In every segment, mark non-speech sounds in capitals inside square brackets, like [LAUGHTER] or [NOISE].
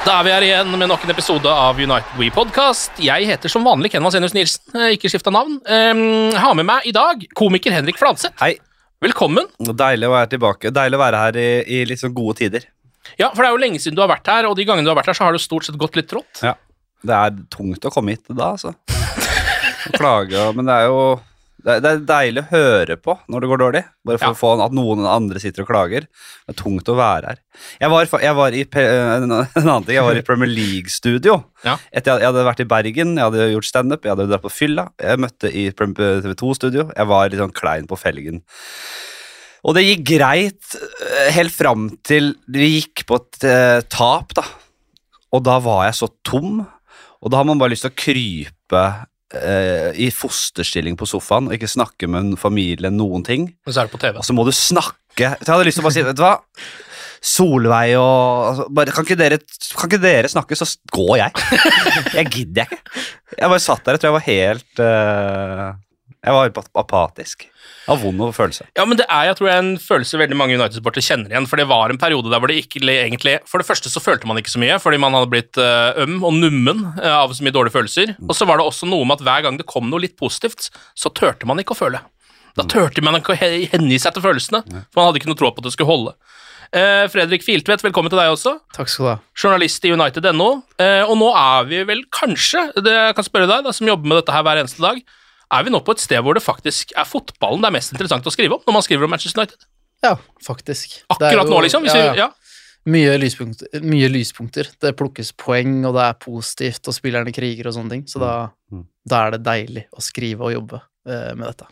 Da er vi her igjen med nok en episode av United We Podcast. Jeg heter som vanlig Ken Vasenius Nilsen, ikke skifta navn. Um, har med meg i dag komiker Henrik Fladseth. Hei. Velkommen. Deilig å være tilbake. Deilig å være her i, i litt sånn gode tider. Ja, for det er jo lenge siden du har vært her, og de gangene du har vært her, så har det stort sett gått litt trått. Ja. Det er tungt å komme hit da, altså. Å [LAUGHS] Klage, men det er jo det er, det er deilig å høre på når det går dårlig. Bare for Ja. å få at noen andre sitter og klager. Det er tungt å være her. Jeg var, jeg var i en annen ting, jeg var i Premier League-studio. [LAUGHS] Ja. Etter jeg, jeg hadde vært i Bergen, jeg hadde gjort standup, jeg hadde dratt på fylla. Jeg møtte i TV 2-studio. Jeg var litt sånn klein på felgen. Og det gikk greit eh, helt fram til vi gikk på et eh, tap, da. Og da var jeg så tom, og da har man bare lyst til å krype eh, i fosterstilling på sofaen og ikke snakke med en familie noen ting. Og så er det på TV. Og så må du snakke. Jeg hadde lyst til å bare si, vet du hva? Solveig og altså, bare, kan, ikke dere, kan ikke dere snakke, så går jeg. Jeg gidder jeg ikke. Jeg bare satt der, jeg tror jeg var helt eh, Jeg var apatisk. Av vond følelse. Ja, men det er jeg tror jeg, en følelse veldig mange United-sportere kjenner igjen. For det var en periode der hvor det ikke egentlig For det første så følte man ikke så mye, fordi man hadde blitt eh, øm og nummen eh, av så mye dårlige følelser. Og så var det også noe med at hver gang det kom noe litt positivt, så turte man ikke å føle. Da turte man ikke å he- hengi seg til følelsene, for man hadde ikke noe tro på at det skulle holde. Eh, Fredrik Filtvedt, velkommen til deg også. Takk skal du ha. Journalist i United.no. Eh, og nå er vi vel kanskje, det jeg kan spørre deg, da, som jobber med dette her hver eneste dag, er vi nå på et sted hvor det faktisk er fotballen det er mest interessant å skrive om når man skriver om Manchester United? Ja, faktisk. Akkurat jo- nå, liksom? Hvis ja, Vi, ja. ja. Mye, lyspunkter, mye lyspunkter. Det plukkes poeng, og det er positivt, og spillerne kriger og sånne ting. Så da, Mm. da er det deilig å skrive og jobbe eh, med dette.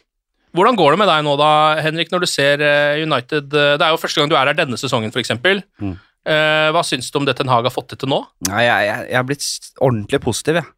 Hvordan går det med deg nå, da, Henrik, når du ser eh, United eh, Det er jo første gang du er her denne sesongen, f.eks. Mm. Uh, hva syns du om det Ten Hag har fått til til nå? Nei, jeg, jeg, er blitt ordentlig positiv, jeg.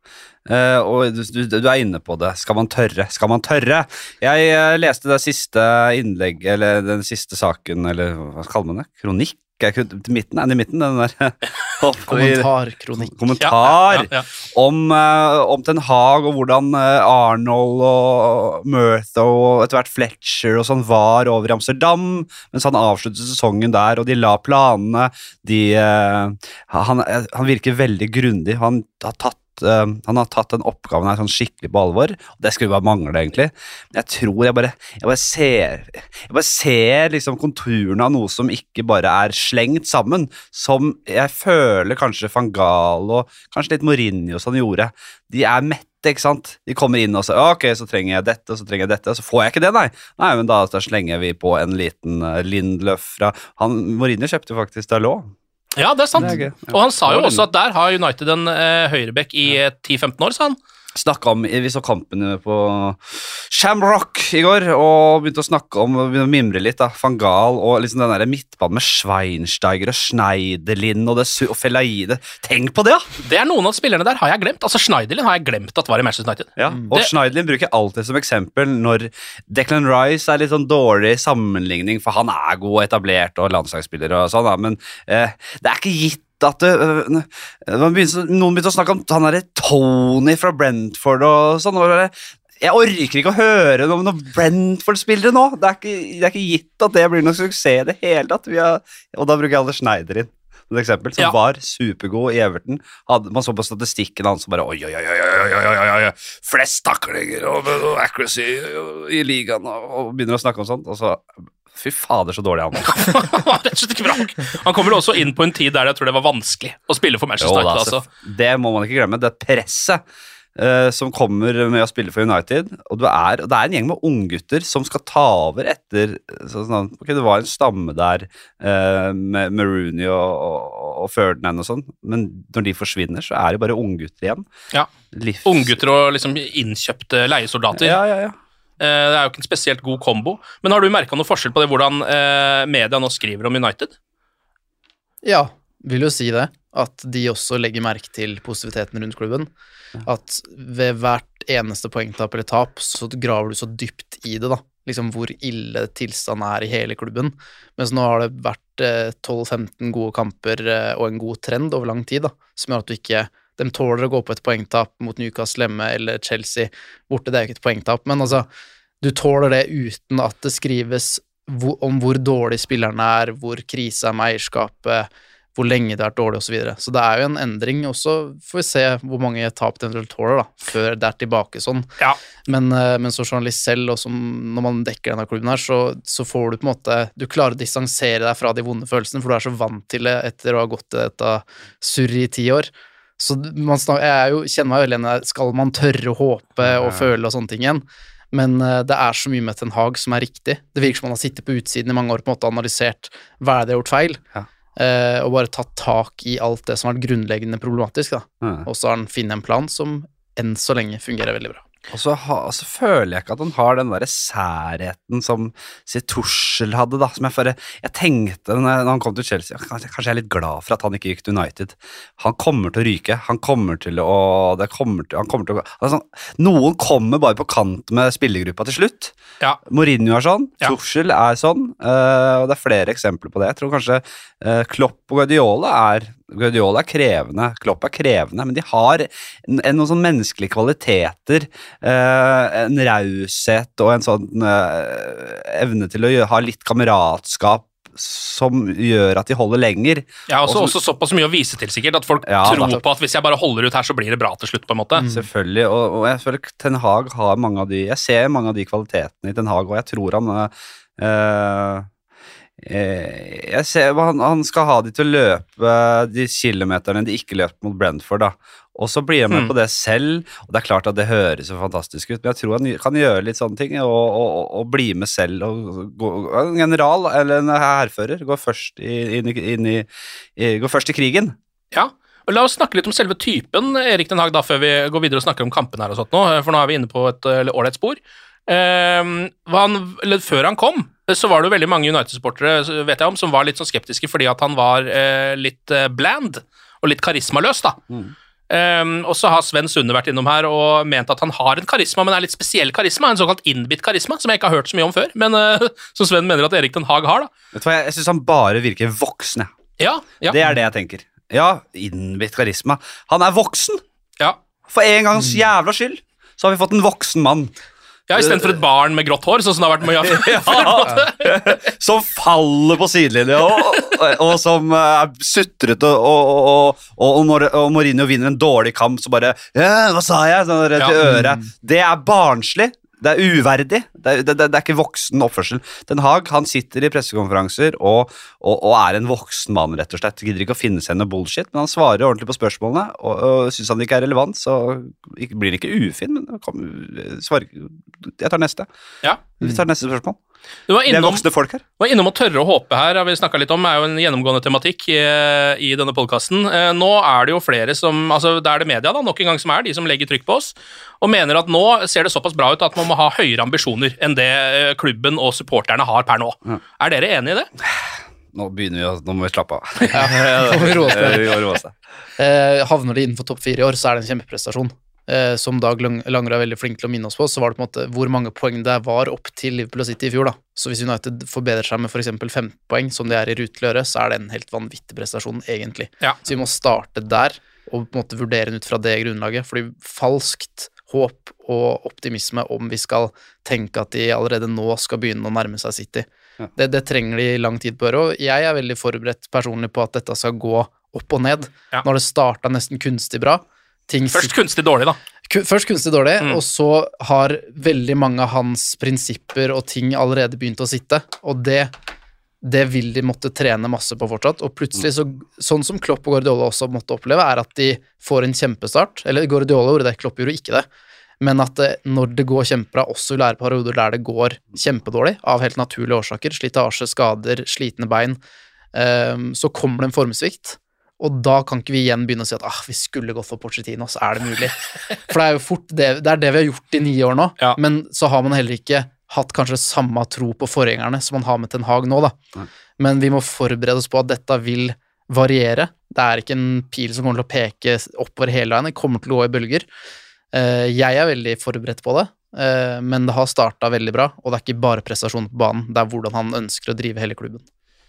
Uh, og du, du, du er inne på det. Skal man tørre? Skal man tørre? Jeg uh, leste det siste innlegg, eller den siste saken, eller hva kaller man det? Kronikk? Er midten? Er det midten, den der? [LAUGHS] Kommentarkronikk. Kommentar Ja, ja, ja. om, eh, om Ten Hag og hvordan eh, Arnold og Murtha og etter hvert Fletcher og sånn var over i Amsterdam mens han avsluttet sesongen der, og de la planene. De, eh, han, han virker veldig grundig. Han har tatt eh, han har tatt den oppgaven her sånn skikkelig på alvor. og Det skulle bare mangle, egentlig. Men jeg tror jeg bare, jeg bare ser Jeg bare ser liksom konturene av noe som ikke bare er slengt sammen. Som jeg føler kanskje van Gaal og kanskje litt Mourinho som sånn gjorde. De er mette, ikke sant? De kommer inn og sier ok, så trenger jeg dette, så trenger jeg dette, og så får jeg ikke det, nei. Nei, men da, slenger vi på en liten Lindløff Lindløf fra han, Mourinho kjøpte jo faktisk Dalot. Ja, det er sant. Det er. Og han sa jo også at der har United en eh, høyrebekk i eh, 10-15 år, sa han. Snakka om Vi så kampen på Shamrock i går og begynte å snakke om begynte å mimre litt. da, Van Gaal og liksom den der midtbanen med Schweinsteiger og Schneiderlin og, det, og Felaide. Tenk på det, da! Det er Noen av spillerne der har jeg glemt. Altså Schneiderlin har jeg glemt at var i Manchester United. Ja, og Det- Schneiderlin bruker jeg alltid som eksempel når Declan Rice er litt sånn dårlig sammenligning, for han er god og etablert og landslagsspiller og sånn, da, men eh, det er ikke gitt at øh, øh, øh, det, begynte, Noen begynte å snakke om han derre Tony fra Brentford og sånn. jeg orker ikke å høre noe om noen Brentford-spillere nå! Det er, ikke, det er, ikke, gitt at det blir noen suksess i det hele tatt. Har, og da bruker jeg Anders Schneider inn som eksempel, som ja. var supergod i Everton. Hadde, man så på statistikken hans som bare oi, oi, oi, oi, oi, oi, flest taklinger og, og, accuracy i ligaen, og, og begynner å snakke om sånt, og så Fy fader, så dårlig han var. [LAUGHS] Han rett og slett ikke bra nok. Han kommer vel også inn på en tid der jeg tror det var vanskelig å spille for Manchester United. Altså. Det må man ikke glemme. Det presset uh, som kommer med å spille for United. Og, du er, og det er en gjeng med unggutter som skal ta over etter sånn, ok, Det var en stamme der uh, med, med Rooney og, og, og Ferdinand og sånn, men når de forsvinner, så er det bare unggutter igjen. Ja. Livs... Unggutter og liksom innkjøpte leiesoldater. Ja, ja, ja. Eh, Det er jo ikke en spesielt god kombo. Men har du merka noe forskjell på det hvordan eh, media nå skriver om United? Ja, vil jo si det. At de også legger merke til positiviteten rundt klubben. At ved hvert eneste poengtap eller tap, så graver du så dypt i det, da. Liksom hvor ille tilstanden er i hele klubben. Mens nå har det vært eh, 12-15 gode kamper eh, og en god trend over lang tid, da, som gjør at du ikke De tåler å gå på et poengtap mot Newcastle hjemme eller Chelsea borte, det er jo ikke et poengtap, men altså Du tåler det uten at det skrives om hvor dårlig spillerne er, hvor krise er med eierskapet, hvor lenge det har vært dårlig osv. Så, videre. så det er jo en endring. Og så får vi se hvor mange tap det eventuelt tåler, da, før det er tilbake sånn. Ja. Men, eh, men som journalist selv, og som når man dekker denne klubben her, så, så får du på en måte Du klarer å distansere deg fra de vonde følelsene, for du er så vant til det etter å ha gått i dette surret i ti år. Så man snak, jeg er jo, kjenner meg veldig igjen i. Skal man tørre å håpe og føle og sånne ting igjen? Men eh, det er så mye med Ten Hag som er riktig. Det virker som man har sittet på utsiden i mange år på en måte analysert hva er det de har gjort feil, Ja. eh, og bare tatt tak i alt det som har vært grunnleggende problematisk. Ja. Og så har han funnet en plan som enn så lenge fungerer veldig bra. Og så, ha, så føler jeg ikke at han har den der særheten som sier hadde, da. Som jeg bare Jeg tenkte når han kom til Chelsea Kanskje jeg er litt glad for at han ikke gikk til United. Han kommer til å ryke. Han kommer til å det kommer til, Han kommer til å altså, Noen kommer bare på kant med spillergruppa til slutt. Ja. Mourinho er sånn. Ja. Tuchel er sånn. eh, og det er flere eksempler på det. Jeg tror kanskje eh, Klopp og Guardiola er Guardiola er krevende, Klopp er krevende, men de har en, en, noen sånne menneskelige kvaliteter. eh, en raushet og en sånn eh, evne til å ha litt kameratskap som gjør at de holder lenger. Ja, også, Og så- også såpass mye å vise til, sikkert, at folk Ja, tror på at hvis jeg bare holder ut her, så blir det bra til slutt, på en måte. Selvfølgelig, og, og jeg føler Ten Hag har mange av de Jeg ser mange av de kvalitetene i Ten Hag, og jeg tror han eh, jeg ser, han, han skal ha de til å løpe de kilometerne de ikke løp mot Brentford. da Og så blir han med Mm. på det selv, og det er klart at det høres så fantastisk ut, men jeg tror han kan gjøre litt sånne ting, og, og, og, bli med selv. Og gå, en general eller en hærfører går går først i krigen. Ja, og La oss snakke litt om selve typen, Erik Den Haag, da, før vi går videre og snakker om kampene her og sånt nå, for nå er vi inne på et eh, ålreit spor. Ehm, han, før han kom, så var det jo veldig mange United-supportere vet jeg om, som var litt sånn skeptiske fordi at han var eh, litt eh, bland og litt karismaløs. da. Ehm, og så har Sven Sunde vært innom her og ment at han har en karisma, men er litt spesiell karisma, en såkalt innbitt karisma, som jeg ikke har hørt så mye om før, men [LAUGHS] uh, som Sven mener at Erik Den Haag har. da. Vet du hva, Jeg, jeg syns han bare virker voksen. jeg. Ja, ja, Det er det jeg tenker. Ja, innbitt karisma. Han er voksen! ja. For en gangs jævla skyld så har vi fått en voksen mann. Ja Istedenfor et barn med grått hår, sånn som det har vært med ja. [LAUGHS] [LAUGHS] som faller på sidelinja, og, og, som eh, er sutrete, og, og, og, og, når, og Mourinho vinner en dårlig kamp, så bare 'Hva sa jeg?' Sånn rett i øret. Det er barnslig. Det er uverdig. Det er, det, det, er ikke voksen oppførsel. Den Haag han sitter i pressekonferanser og, og, og er en voksen mann, rett og slett. Gidder ikke å finne seg noe bullshit, men han svarer ordentlig på spørsmålene. Og, og syns han det ikke er relevant, så blir han ikke ufin, men kom, svar, jeg tar neste. Ja. Vi tar neste spørsmål. Du var er innom, voksne folk her. var innom å tørre å håpe her, har vi snakka litt om, er jo en gjennomgående tematikk i, i denne podkasten. Nå er det jo flere som altså Det er det media da, nok en gang som er de som legger trykk på oss, og mener at nå ser det såpass bra ut at man må ha høyere ambisjoner enn det eh, klubben og supporterne har per nå. Er dere enig i det? Nå begynner vi å, nå må vi slappe av. Ja, vi roe oss ned. Vi må roe oss ned. Eh, havner de innenfor topp fire i år, så er det en kjempeprestasjon. Eh, som Dag Lang- er veldig flink til å minne oss på, så var det på en måte hvor mange poeng det var opp til Liverpool og City i fjor. da. Så hvis United forbedrer seg med f.eks. 15 poeng, som de er i rute til å gjøre, så er det en helt vanvittig prestasjon, egentlig. Ja. Så vi må starte der, og på en måte vurdere den ut fra det grunnlaget. fordi falskt håp og optimisme om vi skal tenke at de allerede nå skal begynne å nærme seg City. Det, det trenger de lang tid på å gjøre, og jeg er veldig forberedt personlig på at dette skal gå opp og ned. Ja. Når det starta nesten kunstig bra. Ting Først kunstig dårlig, da. Først kunstig dårlig, Mm. og så har veldig mange av hans prinsipper og ting allerede begynt å sitte, og det, det vil de måtte trene masse på fortsatt. Og plutselig, så, sånn som Klopp og Guardiola også måtte oppleve, er at de får en kjempestart. Eller Guardiola gjorde det, Klopp gjorde ikke det. Men at det, når det går kjempebra, også vil være perioder der det går kjempedårlig, av helt naturlige årsaker, slitasje, skader, slitne bein, um, så kommer det en formsvikt. Og da kan ikke vi igjen begynne å si at ah, vi skulle gått for Pochettino, så er det mulig. For det er jo fort det, det er det vi har gjort i ni år nå, Ja. men så har man heller ikke hatt kanskje samme tro på forgjengerne som man har med Ten Hag nå, da. Nei. Men vi må forberede oss på at dette vil variere. Det er ikke en pil som kommer til å peke oppover hele veien, det kommer til å gå i bølger. Eh, Jeg er veldig forberedt på det, eh, men det har starta veldig bra, og det er ikke bare prestasjonen på banen, det er hvordan han ønsker å drive hele klubben.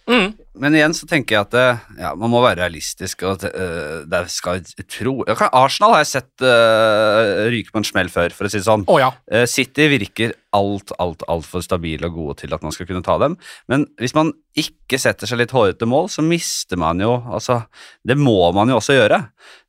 Mm. Men igjen så tenker jeg at det, ja, man må være realistisk. Og øh, det skal tro Okay, Arsenal har jeg sett uh, ryke på en smell før, for å si det sånn. Oh, ja. uh, City virker alt, alt, altfor stabile og gode til at man skal kunne ta dem. Men hvis man ikke setter seg litt hårete mål, så mister man jo Altså, det må man jo også gjøre.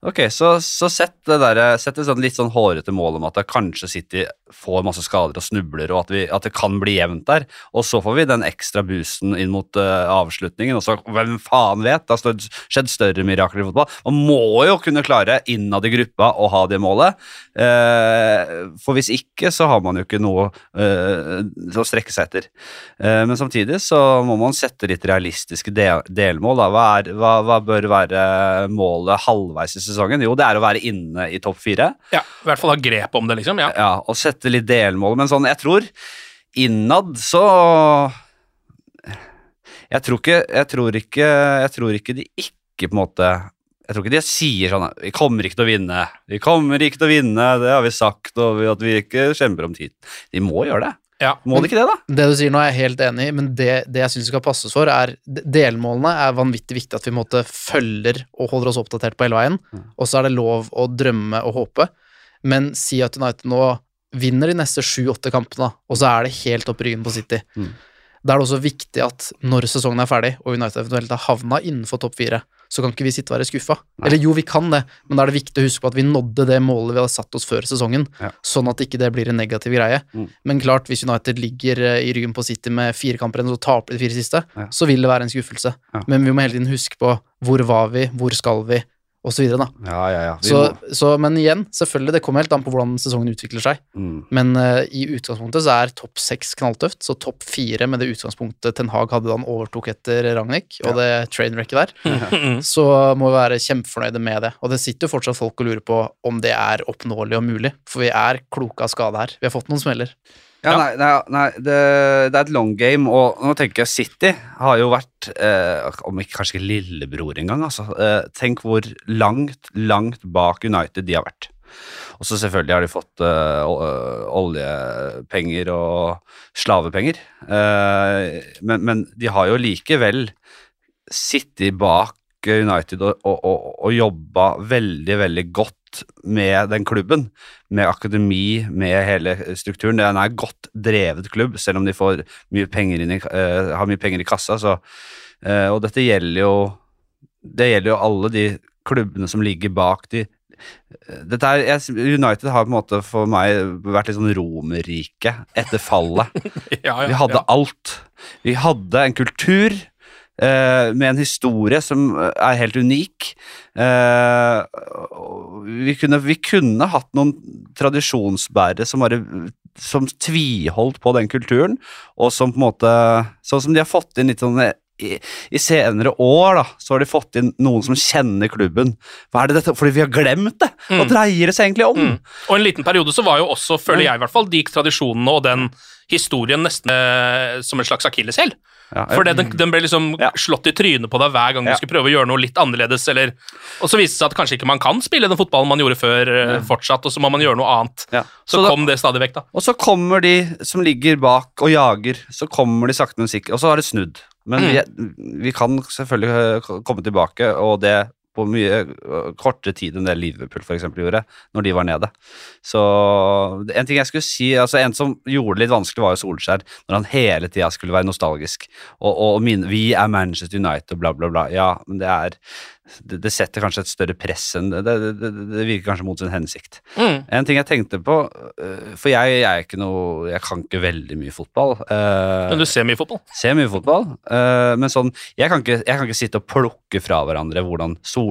Ok, så, så sett det der, sett et sånn litt sånn hårete mål om at kanskje City får masse skader og snubler, og at, vi, at det kan bli jevnt der. Og så får vi den ekstra boosten inn mot eh, avslutningen, og så hvem faen vet? Det har skjedd større mirakler i fotball. Man må jo kunne klare innad i gruppa å ha det målet. Eh, for hvis ikke, så har man jo ikke noe eh, å strekke seg etter. Eh, men samtidig så må man sette litt realistiske del delmål. Hva, er, hva, hva bør være målet halvveis i sesongen? Jo, det er å være inne i topp fire. ja. I hvert fall ha grep om det, liksom. Ja. Ja, og sette litt delmål. Men sånn, jeg tror innad så Jeg tror ikke Jeg tror ikke, jeg tror ikke de ikke på en måte jeg tror ikke de sier sånn Vi kommer ikke til å vinne. Vi kommer ikke til å vinne, det har vi sagt, og vi- at vi ikke kjemper om tid. De må gjøre det. Ja. Må de ikke det, da? Det du sier nå er jeg helt enig i, men det, det jeg syns vi skal passe oss for, er Delmålene er vanvittig viktig at vi måtte følger og holder oss oppdatert på hele veien. Og så er det lov å drømme og håpe. Men si at United nå vinner de neste sju-åtte kampene, og så er det helt opp ryggen på City. Mm. Da er det også viktig at når sesongen er ferdig, og United eventuelt har havna innenfor topp fire, så kan ikke vi sitte og være skuffa. Eller jo, vi kan det, men da er det viktig å huske på at vi nådde det målet vi hadde satt oss før sesongen, Ja. sånn at ikke det blir en negativ greie. Mm. Men klart, hvis United ligger eh, i ryggen på City med fire kamper igjen, og så taper de fire siste, Ja. så vil det være en skuffelse. Ja. Men vi må hele tiden huske på hvor var vi, hvor skal vi, da. Ja, ja, ja. Så, så, men igjen, selvfølgelig, det kommer helt an på hvordan sesongen utvikler seg. mm. Men uh, i utgangspunktet så er topp seks knalltøft, så topp fire med det utgangspunktet Ten Hag hadde da han overtok etter Ragnhild, og det trainwrecket der, [LAUGHS] så må vi være kjempefornøyde med det. Og det sitter jo fortsatt folk og lurer på om det er oppnåelig og mulig, for vi er kloke av skade her. Vi har fått noen smeller. Ja, nei, nei, nei det, det er et long game, og nå tenker jeg City har jo vært, eh, om ikke kanskje ikke lillebror engang, altså. Eh, tenk hvor langt, langt bak United de har vært. Og så selvfølgelig har de fått eh, oljepenger og slavepenger, eh, men, men de har jo likevel sittet bak United og, og, og, jobba veldig, veldig godt med den klubben med akademi, med hele strukturen. Det er en godt drevet klubb, selv om de får mye penger inn i, uh, har mye penger i kassa. Så, uh, og dette gjelder jo Det gjelder jo alle de klubbene som ligger bak de. Dette er, United har på en måte for meg vært litt sånn Romerriket etter fallet. [LAUGHS] Ja, ja, Vi hadde ja. alt. Vi hadde en kultur. Eh, med en historie som er helt unik. Eh, vi, kunne, vi kunne hatt noen tradisjonsbærere som bare som tviholdt på den kulturen, og som på en måte Sånn som de har fått inn litt sånn i, i senere år da, så har de fått inn noen som kjenner klubben. Hva er det dette? Fordi vi har glemt det! Hva dreier det seg egentlig om? Mm. Og en liten periode så var jo også, føler jeg i hvert fall, de tradisjonene og den historien nesten eh, som en slags akilleshæl. Ja, For den, den ble liksom slått i trynet på deg hver gang Ja. du skulle prøve å gjøre noe litt annerledes, eller Og så viste det seg at kanskje ikke man kan spille den fotballen man gjorde før, eh, fortsatt, og så må man gjøre noe annet. Ja. Så, Så da- kom det stadig vekk, da. Og så kommer de som ligger bak og jager, så kommer de sakte, men sikkert, og så har det snudd. Men vi, vi kan selvfølgelig øh, komme tilbake, og det på mye øh, kortere tid enn det Liverpool for eksempel gjorde, når de var nede. Så en ting jeg skulle si, altså en som gjorde det litt vanskelig var jo Solskjær, når han hele tida skulle være nostalgisk, og, og min, vi er Manchester United og bla bla bla. Ja, men det er det, det setter kanskje et større press enn det, det, det, virker kanskje mot sin hensikt. Mm. En ting jeg tenkte på, øh, for jeg, jeg er ikke noe Jeg kan ikke veldig mye fotball. øh, Men du ser mye fotball. ser mye fotball, men sånn jeg kan, ikke, jeg kan ikke sitte og plukke fra hverandre hvordan Solskjær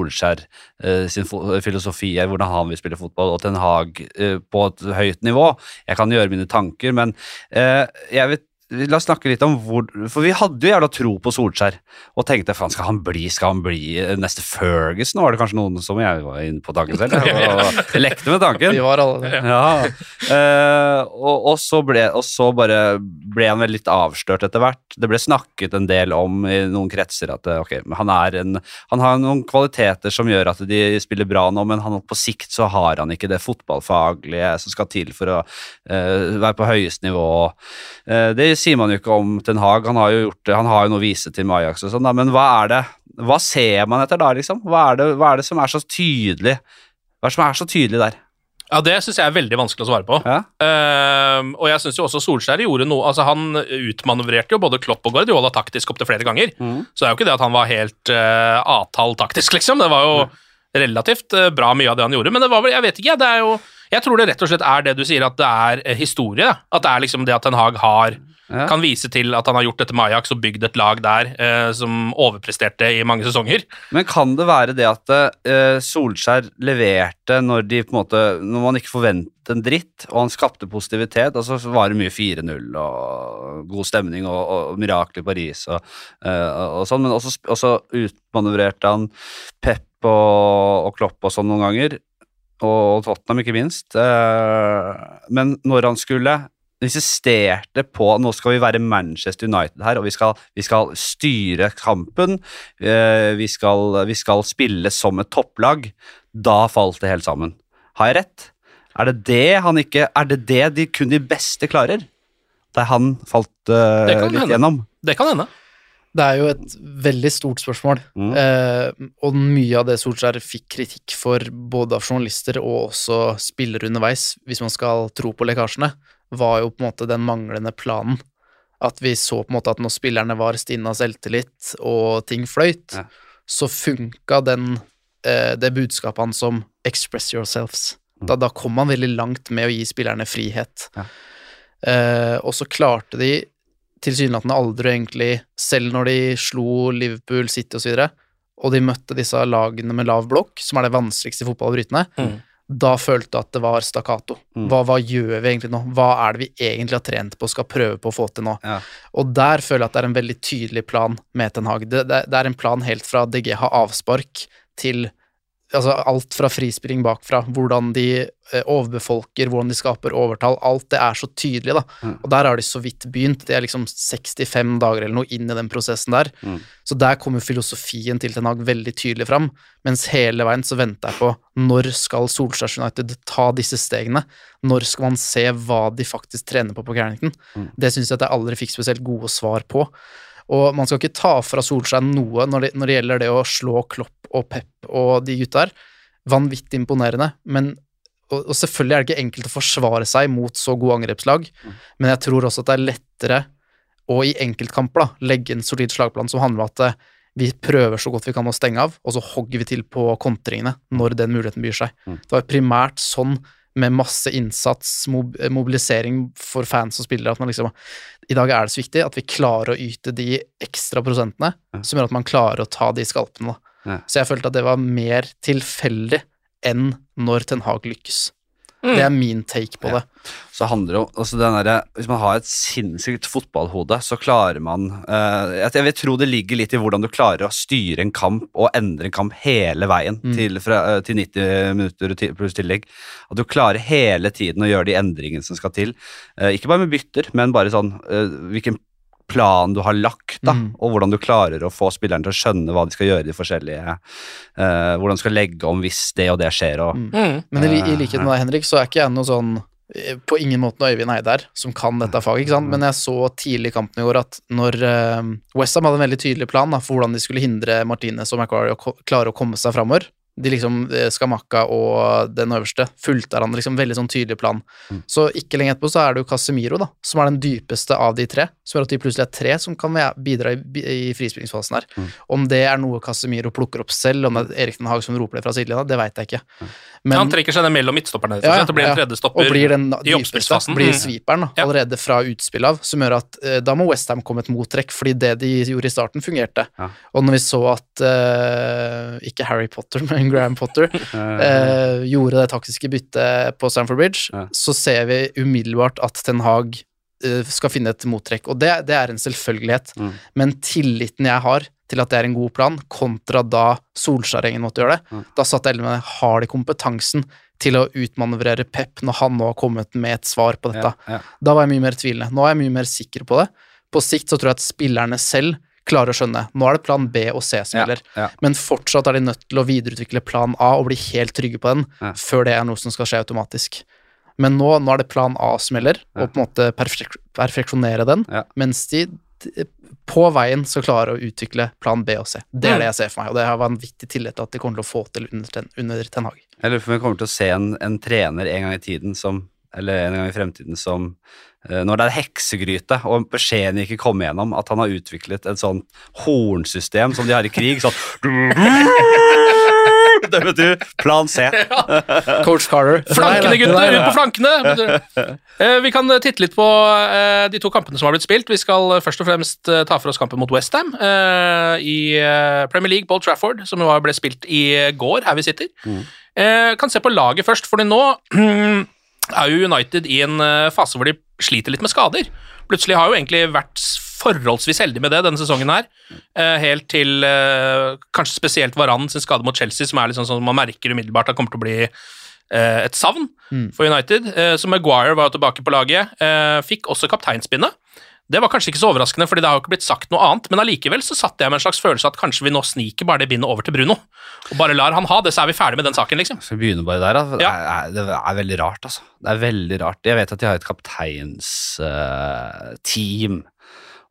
øh, sin filosofi er, hvordan han vil spille fotball, og Ten Hag på et høyt nivå. Jeg kan gjøre mine tanker, men jeg vet La oss snakke litt om hvor For vi hadde jo jævla tro på Solskjær og tenkte faen, skal han bli skal han bli øh, neste Ferguson? Var det kanskje noen som jeg var inne på tanken selv. Og, og lekte med tanken. [LAUGHS] Vi var alle det. Ja, Uh, og, og, så ble, og så bare ble han vel litt avslørt etter hvert. Det ble snakket en del om i noen kretser at eh, ok, han, er en, han har noen kvaliteter som gjør at de spiller bra nå, men han, på sikt så har han ikke det fotballfaglige som skal til for å uh, være på høyest nivå. Uh, det sier man jo ikke om Ten Hag, han har jo gjort det, han har jo noe å vise til med Ajax og sånn, men hva er det? Hva ser man etter da, liksom? Hva er det, hva er det som er så tydelig? Hva er det som er så tydelig der? Ja, Det syns jeg er veldig vanskelig å svare på. Ja? Uh, og jeg syns jo også Solskjær gjorde noe altså Han utmanøvrerte jo både Klopp og Guardiola taktisk opptil flere ganger. Mm. Så det er jo ikke det at han var helt uh, avtall taktisk, [LAUGHS] liksom. Det var jo relativt uh, bra mye av det han gjorde. Men det var vel, jeg vet ikke. Det er jo Jeg tror det rett og slett er det du sier, at det er eh, historie. At det er liksom det at Ten Hag har Ja. kan vise til at han har gjort dette med Ajax og bygd et lag der eh, som overpresterte i mange sesonger. Men kan det være det at eh, Solskjær leverte når de på en måte Når man ikke forventet en dritt, og han skapte positivitet, og så var det mye 4-0 og god stemning og, og mirakel i Paris og, eh, og sånn, men også, også utmanøvrerte han Pep og, og Klopp og sånn noen ganger, og Tottenham ikke minst. Eh, men når han skulle insisterte på nå skal vi være Manchester United her, og vi skal, vi skal styre kampen. eh, vi, skal, vi skal spille som et topplag. Da falt det helt sammen. Har jeg rett? Er det det han ikke Er det det de kun de beste klarer? Der han falt uh, litt hende. gjennom? Det kan hende. Det er jo et veldig stort spørsmål, Mm. eh, og mye av det Solskjær fikk kritikk for både av journalister og også spillere underveis, hvis man skal tro på lekkasjene, var jo på en måte den manglende planen. At vi så på en måte at når spillerne var stinne av selvtillit og ting fløyt, Ja. så funka den, eh, det budskapet hans som 'express yourselves'. Da, da kom man veldig langt med å gi spillerne frihet. Ja. Eh, og så klarte de tilsynelatende aldri egentlig, selv når de slo Liverpool, City osv., og, så videre, og de møtte disse lagene med lav blokk, som er det vanskeligste i fotball å bryte ned, Mm. Da følte jeg at det var stakkato. Mm. Hva, hva gjør vi egentlig nå? Hva er det vi egentlig har trent på og skal prøve på å få til nå? Ja. Og der føler jeg at det er en veldig tydelig plan med Ten Hag. Det, det, det er en plan helt fra DG har avspark til altså alt fra frispilling bakfra, hvordan de eh, overbefolker, hvordan de skaper overtall, alt det er så tydelig, da. Mm. Og der har de så vidt begynt, det er liksom 65 dager eller noe inn i den prosessen der. Mm. Så der kommer filosofien til Ten Hag veldig tydelig fram, mens hele veien så venter jeg på når skal Solskjær United ta disse stegene? Når skal man se hva de faktisk trener på på Carrington? Mm. Det syns jeg at jeg aldri fikk spesielt gode svar på. Og man skal ikke ta fra Solskjær noe når det, når det gjelder det å slå Klopp og Pep og de gutta her. Vanvittig imponerende, men og, og selvfølgelig er det ikke enkelt å forsvare seg mot så gode angrepslag, men jeg tror også at det er lettere å i enkeltkamper da, legge en solid slagplan som handler om at eh, vi prøver så godt vi kan å stenge av, og så hogger vi til på kontringene når den muligheten byr seg. Mm. Det var primært sånn med masse innsats, mobilisering for fans og spillere, at man liksom I dag er det så viktig at vi klarer å yte de ekstra prosentene som gjør at man klarer å ta de skalpene. Ja. Så jeg følte at det var mer tilfeldig enn når Ten Hag lykkes. Mm. Det er min take på det. Så handler det om altså den derre- Hvis man har et sinnssykt fotballhode, så klarer man eh, Jeg jeg vil tro det ligger litt i hvordan du klarer å styre en kamp og endre en kamp hele veien Mm. til, fra, eh, til 90 minutter pluss tillegg. At du klarer hele tiden å gjøre de endringene som skal til. Eh, ikke bare med bytter, men bare sånn eh, hvilken plan du har lagt, da, Mm. og hvordan du klarer å få spilleren til å skjønne hva de skal gjøre i de forskjellige uh, Hvordan du skal legge om hvis det og det skjer. og Mm. Mm. Men i, i likhet med deg, Henrik, så er ikke jeg noe sånn eh, på ingen måte noe Øyvind Eide her, som kan dette faget, ikke sant? men jeg så tidlig i kampen i går at når uh, Westham hadde en veldig tydelig plan da, for hvordan de skulle hindre Martinez og Macquarie å klare å komme seg framover De liksom, eh, Skamakka og den øverste fulgte hverandre, liksom veldig sånn tydelig plan. Så ikke lenge etterpå så er det jo Casemiro, da, som er den dypeste av de tre, som gjør at de plutselig er tre som kan bidra i, i frispillingsfasen her. Om det er noe Casemiro plukker opp selv, om det er Erik Den Haag som roper det fra sidelinja, det veit jeg ikke. Men- han trekker seg ned mellom midtstopperne. ja, og slett. Blir en tredje og blir den i dypeste, oppspillsfasen. blir Mm. sweeperen da, allerede fra utspill av, som gjør at eh, da må Westham komme et mottrekk, fordi det de gjorde i starten, fungerte. Og når vi så at eh, ikke Harry Potter, men Graham Potter [LAUGHS] eh, gjorde det taktiske byttet på Stamford Bridge, så ser vi umiddelbart at Ten Hag eh, skal finne et mottrekk, og det, det er en selvfølgelighet. Men tilliten jeg har til at det er en god plan, kontra da Solskjær-gjengen måtte gjøre det, da satt jeg med har de kompetansen til å utmanøvrere Pep når han nå har kommet med et svar på dette. Ja, ja. Da var jeg mye mer tvilende. Nå er jeg mye mer sikker på det. På sikt så tror jeg at spillerne selv klarer å skjønne. Nå er det plan B og C som gjelder, ja. men fortsatt er de nødt til å videreutvikle plan A og bli helt trygge på den Ja. før det er noe som skal skje automatisk. Men nå, nå er det plan A som gjelder, Ja. og på en måte perfek perfeksjonere den, Ja. mens de på veien skal klare å utvikle plan B og C. Det er det jeg ser for meg, og det har vanvittig tillit til at de kommer til å få til under Ten, under ten Hag. Jeg lurer på om vi kommer til å se en, en trener en gang i tiden som Eller en gang i fremtiden som eh, Når det er heksegryte og beskjeden ikke kommer gjennom, at han har utviklet et sånn hornsystem som de har i krig. Sånn [LAUGHS] Det betyr. Plan C. [LAUGHS] Coach Carter. Flankene, gutter! Ut på flankene! Eh, Vi kan eh, titte litt på de to kampene som har blitt spilt. Vi skal først og fremst ta for oss kampen mot Westham i Premier League, Bold Trafford, som ble spilt i går, her vi sitter. Eh, Kan se på laget først, for nå [CLEARS THROAT] er jo United i en eh, fase hvor de sliter litt med skader. Plutselig har jo egentlig vært forholdsvis heldig med det denne sesongen her, eh, helt til eh, kanskje spesielt Varan sin skade mot Chelsea, som er litt sånn man merker umiddelbart at kommer til å bli et savn for United. Så Maguire var jo tilbake på laget, fikk også kapteinspinnet. Det var kanskje ikke så overraskende, fordi det har jo ikke blitt sagt noe annet, men allikevel så satt jeg med en slags følelse at kanskje vi nå sniker bare det bindet over til Bruno, og bare lar han ha det, så er vi ferdig med den saken, liksom. Skal vi begynne bare der, da? Det, er, det er veldig rart, altså. Det er veldig rart. Jeg vet at de har et kapteinsteam,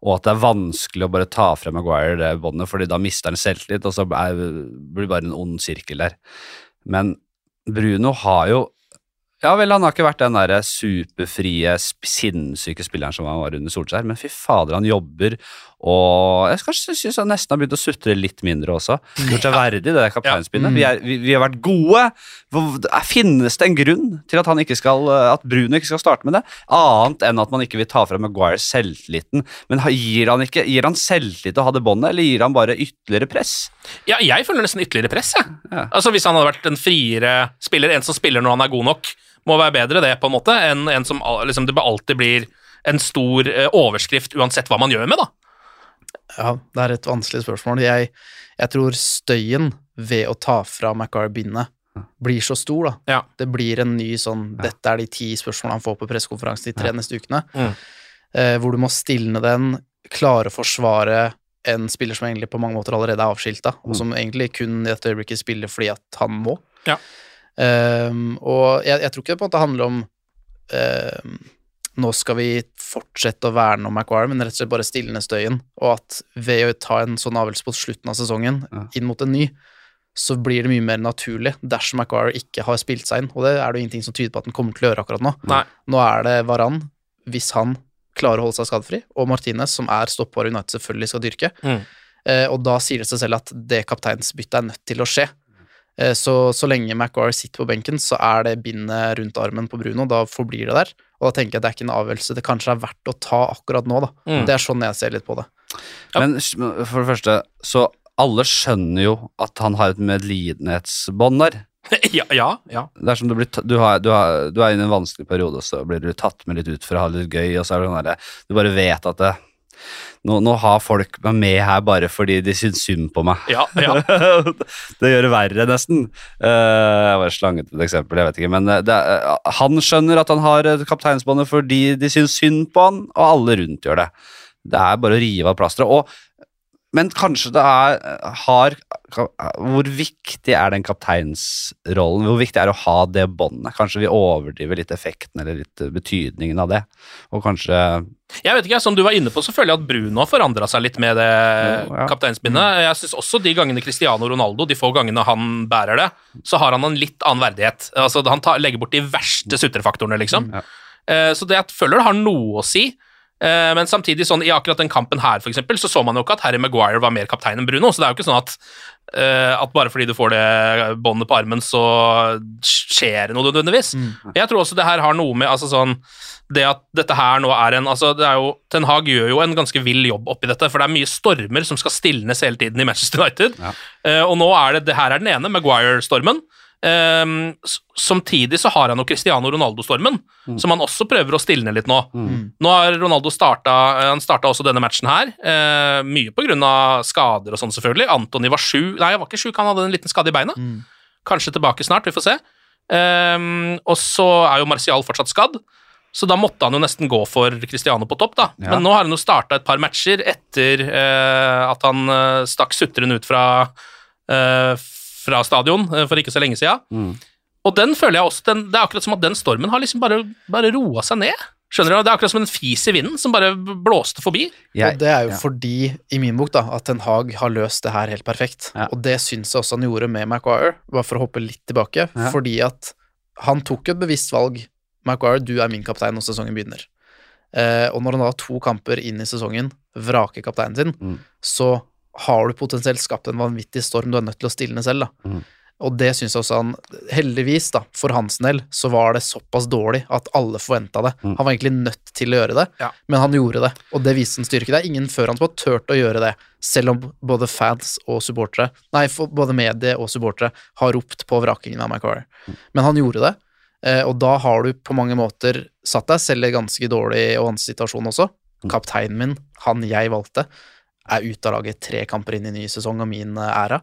og at det er vanskelig å bare ta fra Maguire det båndet, fordi da mister han selvtillit, og så er, blir det bare en ond sirkel der. Men Bruno har jo Ja vel, han har ikke vært den der superfrie, sinnssyke spilleren som han var under Solskjær, men fy fader, han jobber, og jeg synes han nesten har begynt å sutre litt mindre også. Gjort seg verdig det der kapteinspinnet. Vi, vi, vi har vært gode. Finnes det en grunn til at, han ikke skal, at Bruno ikke skal starte med det? Annet enn at man ikke vil ta fra Maguire selvtilliten. Men gir han, ikke, gir han selvtillit til å ha det båndet, eller gir han bare ytterligere press? Ja, jeg føler nesten ytterligere press, jeg. Ja. Altså, hvis han hadde vært en friere spiller, en som spiller når han er god nok, må være bedre det, på en måte, enn en som liksom, det alltid blir en stor eh, overskrift uansett hva man gjør med, da. Ja, det er et vanskelig spørsmål. Jeg, jeg tror støyen ved å ta fra Macar bindet blir så stor, da. Ja. Det blir en ny sånn Dette er de ti spørsmålene han får på pressekonferansen de tre neste ukene. Mm. Eh, hvor du må stilne den, klare å forsvare en spiller som egentlig på mange måter allerede er avskilta, og som egentlig kun i dette øyeblikket spiller fordi at han må. Ja. Ehm, og jeg, jeg tror ikke det på en måte handler om um, nå skal vi fortsette å verne om Maguire, men rett og slett bare stilne støyen, og at ved å ta en sånn avgjørelse på slutten av sesongen, inn mot en ny, så blir det mye mer naturlig dersom Maguire ikke har spilt seg inn, og det er det jo ingenting som tyder på at han kommer til å gjøre akkurat nå. Nei. Nå er det Varan, hvis han klarer å holde seg skadefri, og Martinez, som er stoppbar United selvfølgelig skal dyrke, Mm. eh, og da sier det seg selv at det kapteinsbyttet er nødt til å skje. Eh, Så, så lenge McGuire sitter på benken, så er det bindet rundt armen på Bruno. Da forblir det der. Og da tenker jeg at det er ikke en avgjørelse det kanskje er verdt å ta akkurat nå, da. Mm. Det er sånn jeg ser litt på det. Men for det første, så alle skjønner jo at han har et medlidenhetsbånd der. [LAUGHS] ja, ja, ja. Det er som du, blir, du, har, du, har, du er inne i en vanskelig periode, og så blir du tatt med litt ut for å ha det litt gøy, og så er det sånn derre Du bare vet at det, nå, nå har folk meg med her bare fordi de syns synd på meg. Ja, ja. [LAUGHS] det gjør det verre, nesten. Eh, jeg var slanget et eksempel, jeg vet ikke. Men eh, er- eh, han skjønner at han har kapteinsbåndet fordi de syns synd på han, og alle rundt gjør det. Det er bare å rive av plasteret. Og men kanskje det er har, Hvor viktig er den kapteinsrollen? Hvor viktig er det å ha det båndet? Kanskje vi overdriver litt effekten eller litt betydningen av det. Og kanskje Jeg vet ikke, Som du var inne på, så føler jeg at Bruno har forandra seg litt med det Jo, ja. kapteinsbindet. Jeg synes også de gangene Cristiano Ronaldo, de få gangene han bærer det, så har han en litt annen verdighet. Altså, Han tar, legger bort de verste sutrefaktorene, liksom. Ja. Eh, Så det jeg føler det har noe å si. Eh, Men samtidig, sånn, i akkurat den kampen her, for eksempel, så så man jo ikke at Harry Maguire var mer kaptein enn Bruno. Så det er jo ikke sånn at, eh, at bare fordi du får det båndet på armen, så skjer det noe nødvendigvis. Jeg tror også det her har noe med altså sånn det at dette her nå er en altså det er jo, Ten Hag gjør jo en ganske vill jobb oppi dette, for det er mye stormer som skal stilnes hele tiden i Manchester United. Ja. Eh, og nå er det, det her er den ene, Maguire-stormen. Um, samtidig så har han jo Cristiano Ronaldo-stormen, som han også prøver å stilne litt nå. Nå har Ronaldo starta Han starta også denne matchen her, uh, mye av skader og sånn, selvfølgelig. Antony var sju Nei, han var ikke sjuk, han hadde en liten skade i beinet. Kanskje tilbake snart, vi får se. Um, og så er jo Martial fortsatt skadd, så da måtte han jo nesten gå for Cristiano på topp, da. Ja. Men nå har han jo starta et par matcher etter uh, at han uh, stakk sutrende ut fra, eh, fra stadion eh, for ikke så lenge sida. Mm. Og den føler jeg også den, Det er akkurat som at den stormen har liksom bare, bare roa seg ned. Skjønner du? Det er akkurat som en fis i vinden som bare blåste forbi. jeg, og det er jo ja. fordi, i min bok, da, at Ten Hag har løst det her helt perfekt. Ja. Og det syns jeg også han gjorde med Maguire, bare for å hoppe litt tilbake. Ja. Fordi at han tok et bevisst valg. Maguire, du er min kaptein når sesongen begynner. Eh, og når han da har to kamper inn i sesongen, vraker kapteinen sin, Mm. så har du potensielt skapt en vanvittig storm du er nødt til å stilne selv, da. Mm. Og det syns jeg også han Heldigvis, da, for hans del, så var det såpass dårlig at alle forventa det. Mm. Han var egentlig nødt til å gjøre det, Ja. men han gjorde det, og det viste en styrke. Det er ingen før han som har turt å gjøre det, selv om både fans og supportere, nei, både medie og supportere har ropt på vrakingen av Maguire. Men han gjorde det, eh, og da har du på mange måter satt deg selv i en ganske dårlig og vanskelig situasjon også. Kapteinen min, han jeg valgte, er ute av laget tre kamper inn i ny sesong av min eh, æra.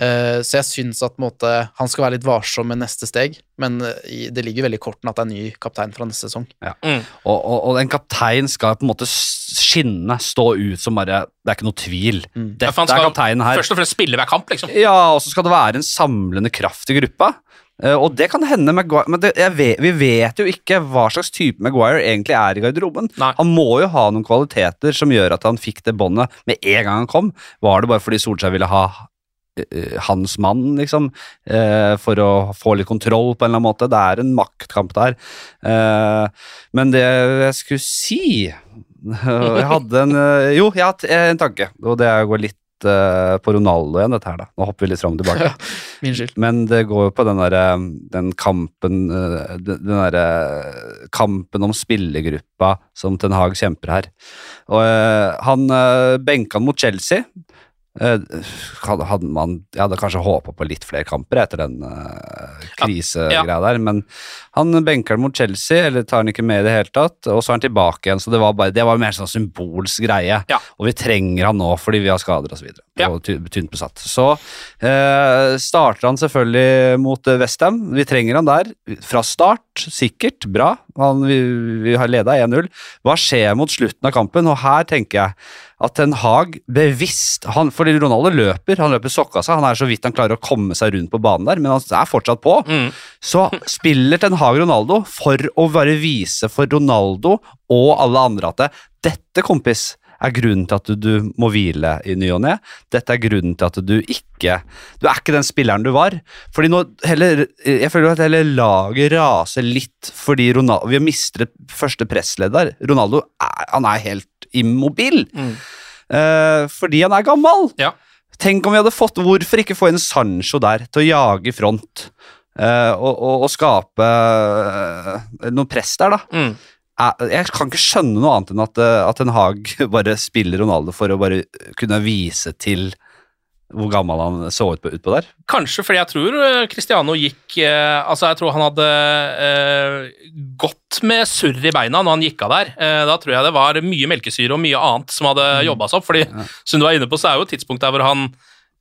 Eh, Så jeg syns at måte, han skal være litt varsom med neste steg, men eh, det ligger veldig i kortene at det er ny kaptein fra neste sesong. Mm. Og, og, og en kaptein skal på en måte skinne, stå ut som bare Det er ikke noe tvil. Mm. Dette ja, han er kapteinen her. Først og fremst spille hver kamp, liksom. Ja, og så skal det være en samlende kraft i gruppa. Eh, og det kan hende Maguire Men det, jeg vet, vi vet jo ikke hva slags type Maguire egentlig er i garderoben. Nei. Han må jo ha noen kvaliteter som gjør at han fikk det båndet med en gang han kom. Var det bare fordi Solskjær ville ha hans mann, liksom, eh, for å få litt kontroll på en eller annen måte. Det er en maktkamp der. Eh, men det jeg skulle si [LAUGHS] Jeg hadde en eh, Jo, jeg har en tanke, og det går litt eh, på Ronaldo igjen, dette her, da. Nå hopper vi litt fram og tilbake. [LAUGHS] Min skyld. Men det går jo på den derre den kampen eh, Den derre kampen om spillergruppa som Ten Hag kjemper her. Og eh, han benka han mot Chelsea. Eh, hadde, man Jeg hadde kanskje håpa på litt flere kamper etter den uh, krisegreia der, men han benker den mot Chelsea, eller tar han ikke med i det hele tatt, og så er han tilbake igjen. Så det var, bare, det var mer sånn symbolsk greie. Ja. Og vi trenger han nå fordi vi har skader osv. Ja. Og ty- tynt besatt. Så uh, starter han selvfølgelig mot Westham. Vi trenger han der fra start. Sikkert. Bra. Han, vi, vi har leda 1-0. Hva skjer mot slutten av kampen? Og her tenker jeg at Ten Hag bevisst han, Fordi Ronaldo løper, han løper sokka seg. Han er så vidt han klarer å komme seg rundt på banen der, men han er fortsatt på. Mm. Så spiller Ten Hag Ronaldo for å bare vise for Ronaldo og alle andre at det, dette, kompis, er grunnen til at du, du må hvile i ny og ne. Dette er grunnen til at du ikke Du er ikke den spilleren du var. Fordi nå heller, Jeg føler at hele laget raser litt fordi Ronaldo, vi har mistet første pressleder. Ronaldo er, han er helt immobil. Mm. Eh, fordi han er gammel. Ja. Tenk om vi hadde fått Hvorfor ikke få inn Sancho der til å jage front? eh, og, og, og skape eh, noe press der, da. Mm. Jeg, kan ikke skjønne noe annet enn at, eh, at en Hag [LAUGHS] bare spiller Ronaldo for å bare kunne vise til hvor gammel han så ut på, utpå der. Kanskje fordi jeg tror eh, Cristiano gikk eh, Altså, jeg tror han hadde eh, gått med surr i beina når han gikk av der. Eh, da tror jeg det var mye melkesyre og mye annet som hadde Mm. jobba seg opp. fordi som du er inne på, så er jo et tidspunkt der hvor han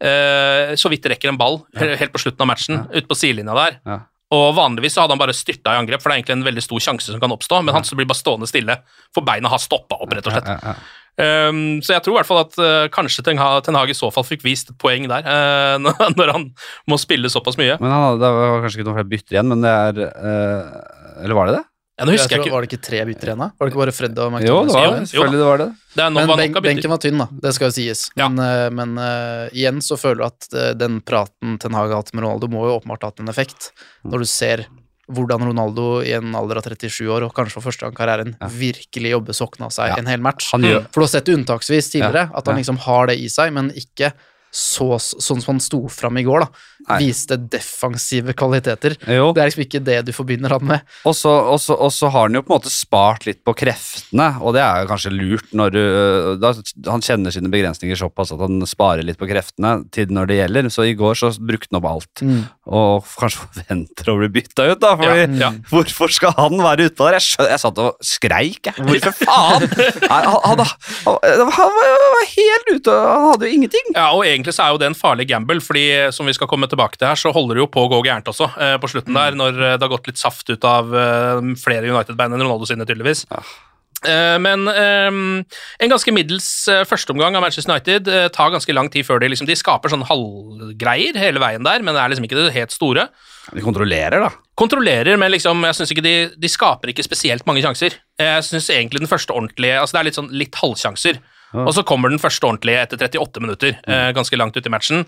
eh, så vidt rekker en ball ja. helt på slutten av matchen, ute på sidelinja der. Ja. Og Vanligvis så hadde han bare styrta i angrep, for det er egentlig en veldig stor sjanse som kan oppstå, men han så blir bare stående stille, for beina har stoppa opp, rett og slett. Ja. Um, så jeg tror i hvert fall at uh, kanskje Ten Hag, i så fall fikk vist et poeng der, [LAUGHS] uh, når han må spille såpass mye. Men han hadde, det var kanskje ikke noen flere bytter igjen, men det er uh, Eller var det det? Ja, nå husker jeg tror, ikke var det ikke tre bytter igjen, da? Var det ikke bare Fred og Jo, det var? Selvfølgelig det var det. Det er Men var benk, bytter. benken var tynn, da. Det skal jo sies. Ja. Men, eh, men uh, igjen så føler jeg at uh, den praten Ten Hag har hatt med Ronaldo, må jo åpenbart ha hatt en effekt. Når du ser hvordan Ronaldo i en alder av 37 år, og kanskje for første gang i karrieren, virkelig jobber sokkene av seg Ja. en hel match. Han gjør- For du har sett det unntaksvis tidligere, Ja, at han liksom har det i seg, men ikke så, sånn som han sto fram i går, da. Nei. Viste defensive kvaliteter. Jo. Det er liksom ikke det du forbinder han med. Og så, har han jo på en måte spart litt på kreftene, og det er jo kanskje lurt når du da, Han kjenner sine begrensninger såpass at han sparer litt på kreftene til når det gjelder. Så i går så brukte han opp alt, og kanskje forventer å bli bytta ut, da. Fordi, Ja, ja. Hvorfor skal han være utpå der? Jeg, skjø- jeg satt og skreik, jeg. Hvorfor faen? Nei, Han, han, han, han var helt ute, han hadde jo ingenting. Ja, og egentlig så er jo det en farlig gamble, fordi som vi skal komme tilbake til her, så holder det jo på å gå gærent også eh, på slutten der, når eh, det har gått litt saft ut av eh, flere United-bein enn Ronaldo sine, tydeligvis. Eh, men en ganske middels førsteomgang av Manchester United tar ganske lang tid før de liksom, de skaper sånn halvgreier hele veien der, men det er liksom ikke det helt store. De kontrollerer, da. Kontrollerer, men liksom, jeg synes ikke de, de skaper ikke spesielt mange sjanser. Jeg synes egentlig den første ordentlige altså Det er litt sånn litt halvsjanser. Og så kommer den første ordentlige etter 38 minutter, eh, ganske langt ut i matchen.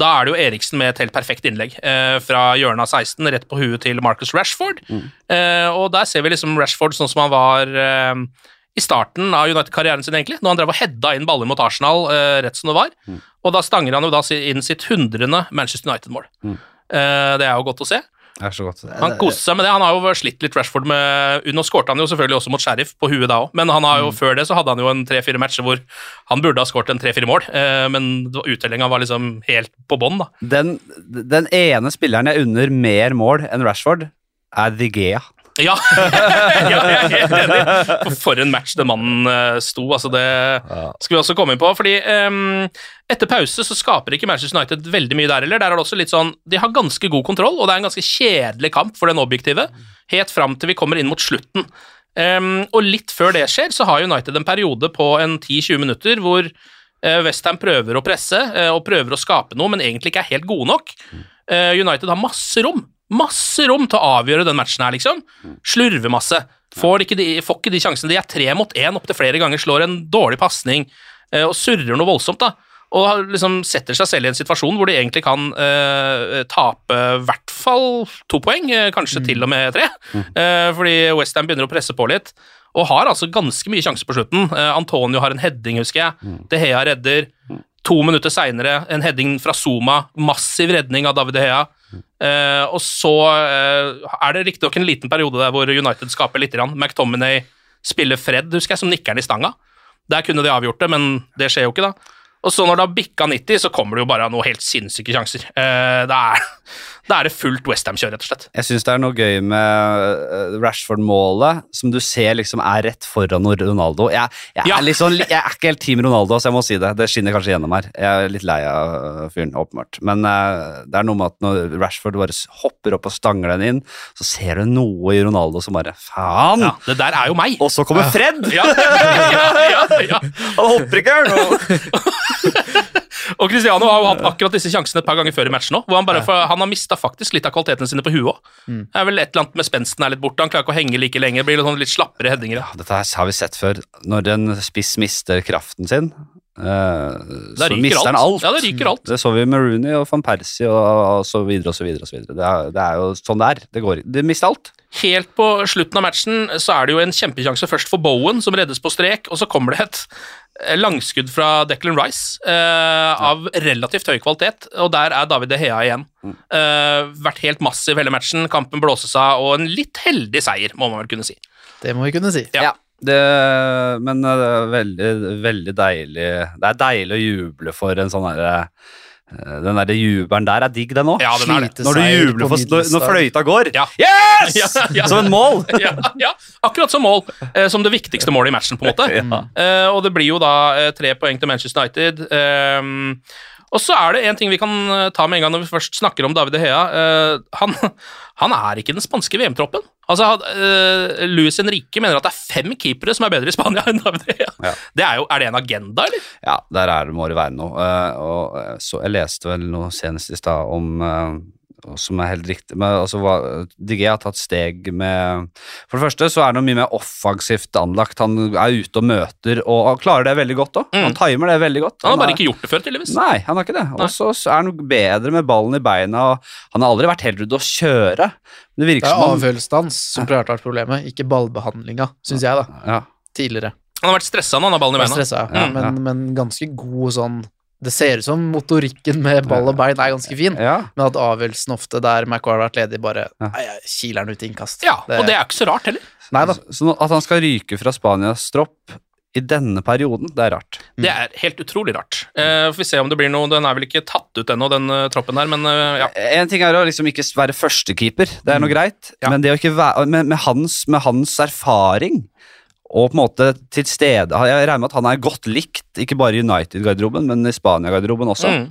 Da er det jo Eriksen med et helt perfekt innlegg eh, fra hjørnet av 16, rett på huet til Marcus Rashford. Eh, og der ser vi liksom Rashford sånn som han var eh, i starten av United-karrieren sin, egentlig. Når han drev og hedda inn baller mot Arsenal eh, rett som det var. Og da stanger han jo da inn sitt hundrende Manchester United-mål. Eh, det er jo godt å se. Det er så godt. Han koste seg med det. Han har jo slitt litt Rashford med Nå skårte han jo selvfølgelig også mot Sheriff på huet da òg, men han har jo, før det så hadde han jo en tre-fire matcher hvor han burde ha skåret en tre-fire mål, eh, men uttellinga var liksom helt på bånn, da. Den, den ene spilleren jeg unner mer mål enn Rashford, er The Gea. Ja, [LAUGHS] ja jeg er helt enig. For, en match den mannen eh, sto. altså Det skal vi også komme inn på. fordi um, Etter pause så skaper ikke Manchester United veldig mye der heller. Der er det også litt sånn, De har ganske god kontroll, og det er en ganske kjedelig kamp for den objektive. Helt fram til vi kommer inn mot slutten. Um, og litt før det skjer, så har United en periode på en 10-20 minutter hvor eh, Westham prøver å presse eh, og prøver å skape noe, men egentlig ikke er helt gode nok. United har masse rom masse rom til å avgjøre den matchen her, liksom. Slurver masse. Får ikke de, får ikke de sjansene. De er tre mot én opptil flere ganger, slår en dårlig pasning eh, og surrer noe voldsomt, da. Og liksom setter seg selv i en situasjon hvor de egentlig kan eh, tape i hvert fall to poeng, eh, kanskje til og med tre. Eh, fordi Westham begynner å presse på litt. Og har altså ganske mye sjanser på slutten. Antonio har en heading, husker jeg. De Hea redder. To minutter seinere en heading fra Zuma. Massiv redning av David De Hea. Eh, og så uh, er det riktignok en liten periode der hvor United skaper litt. Rann. McTominay spiller Fred, husker jeg, som nikkeren i stanga. Der kunne de avgjort det, men det skjer jo ikke, da. Og så når det har bikka 90, så kommer det jo bare noe helt sinnssyke sjanser. Uh, det er, da er det fullt Westham-kjør, rett og slett. Jeg syns det er noe gøy med eh, Rashford-målet, som du ser liksom er rett foran Ronaldo. Jeg, jeg, Ja. er litt sånn, jeg er ikke helt team Ronaldo, så jeg må si det. Det skinner kanskje gjennom her. Jeg er litt lei av øh, fyren, åpenbart. Men uh, det er noe med at når Rashford bare hopper opp og stanger den inn, så ser du noe i Ronaldo som bare Faen! Ja, det der er jo meg. Og så kommer Fred! Ja, ja, ja, ja. Han hopper ikke! Og... [LAUGHS] Og Cristiano har jo hatt akkurat disse sjansene et par ganger før i matchen òg. Han, bare, han har mista faktisk litt av kvalitetene sine på huet òg. Det er vel et eller annet med spensten er litt borte. Han klarer ikke å henge like lenge. Det blir litt, sånn litt slappere headinger. Dette har vi sett før. Når en spiss mister kraften sin, eh, Da så mister han alt. alt. Ja, det ryker alt. Det så vi med Rooney og van Persie og, og så videre og så videre. Og så videre. Det, er, det er jo sånn det er. Det går Det mister alt. Helt på slutten av matchen så er det jo en kjempekjanse først for Bowen, som reddes på strek, og så kommer det et eh, langskudd fra Declan Rice eh, av relativt høy kvalitet, og der er David De Hea igjen. Uh, vært helt massiv hele matchen, kampen blåses av, og en litt heldig seier, må man vel kunne si. Det må vi kunne si. Ja. Det, men eh, det er veldig, veldig deilig Det er deilig å juble for en sånn derre eh, Den derre jubelen der er digg, den òg. Ja, den. Når du jubler for, når, når fløyta går. Ja. Yes! [LAUGHS] Ja, ja. Som en mål! [LAUGHS] ja, ja, akkurat som mål, eh, som det viktigste målet i matchen, på en måte. [LAUGHS] Ja. Eh, og det blir jo da eh, tre poeng til Manchester United. Eh, og så er det en ting vi kan ta med en gang når vi først snakker om David De Hea. Eh, han, han er ikke den spanske VM-troppen. Altså, eh, Luis Henrique mener at det er fem keepere som er bedre i Spania enn David De Ja. Det er, jo, er det en agenda, eller? Ja, der er det, må det være noe. Uh, og eh, så jeg leste vel noe senest i stad om eh, som er helt riktig men altså, DG har tatt steg med For det første så er han mye mer offensivt anlagt. Han er ute og møter, og han klarer det veldig godt òg. Mm. Han timer det veldig godt. Han har bare er- ikke gjort det før, tydeligvis. Nei, han har ikke det. Og så er han bedre med ballen i beina. og Han har aldri vært helt ute å kjøre. Men det Det virker er han hans som klart har vært problemet, ikke ballbehandlinga, syns jeg, da. ja, Tidligere. Han har vært stressa når han har ballen i beina. stressa, Ja, men, ja. men ganske god sånn Det ser ut som motorikken med ball og bein er ganske fin, ja. men at avgjørelsen ofte der Maguire har vært ledig, bare Ja. Nei, kiler den ut i innkast. Ja, og det er ikke så rart heller. Nei da. Så at han skal ryke fra Spanias tropp i denne perioden, det er rart. Det er helt utrolig rart. Uh, får vi se om det blir noe Den er vel ikke tatt ut ennå, den uh, troppen der, men uh, ja. En ting er å liksom ikke være førstekeeper, det er noe greit, Mm. Ja. men det å ikke være med, med, hans, med hans erfaring og på en måte til stede Jeg regner med at han er godt likt, ikke bare i United-garderoben, men i Spania-garderoben også. Mm.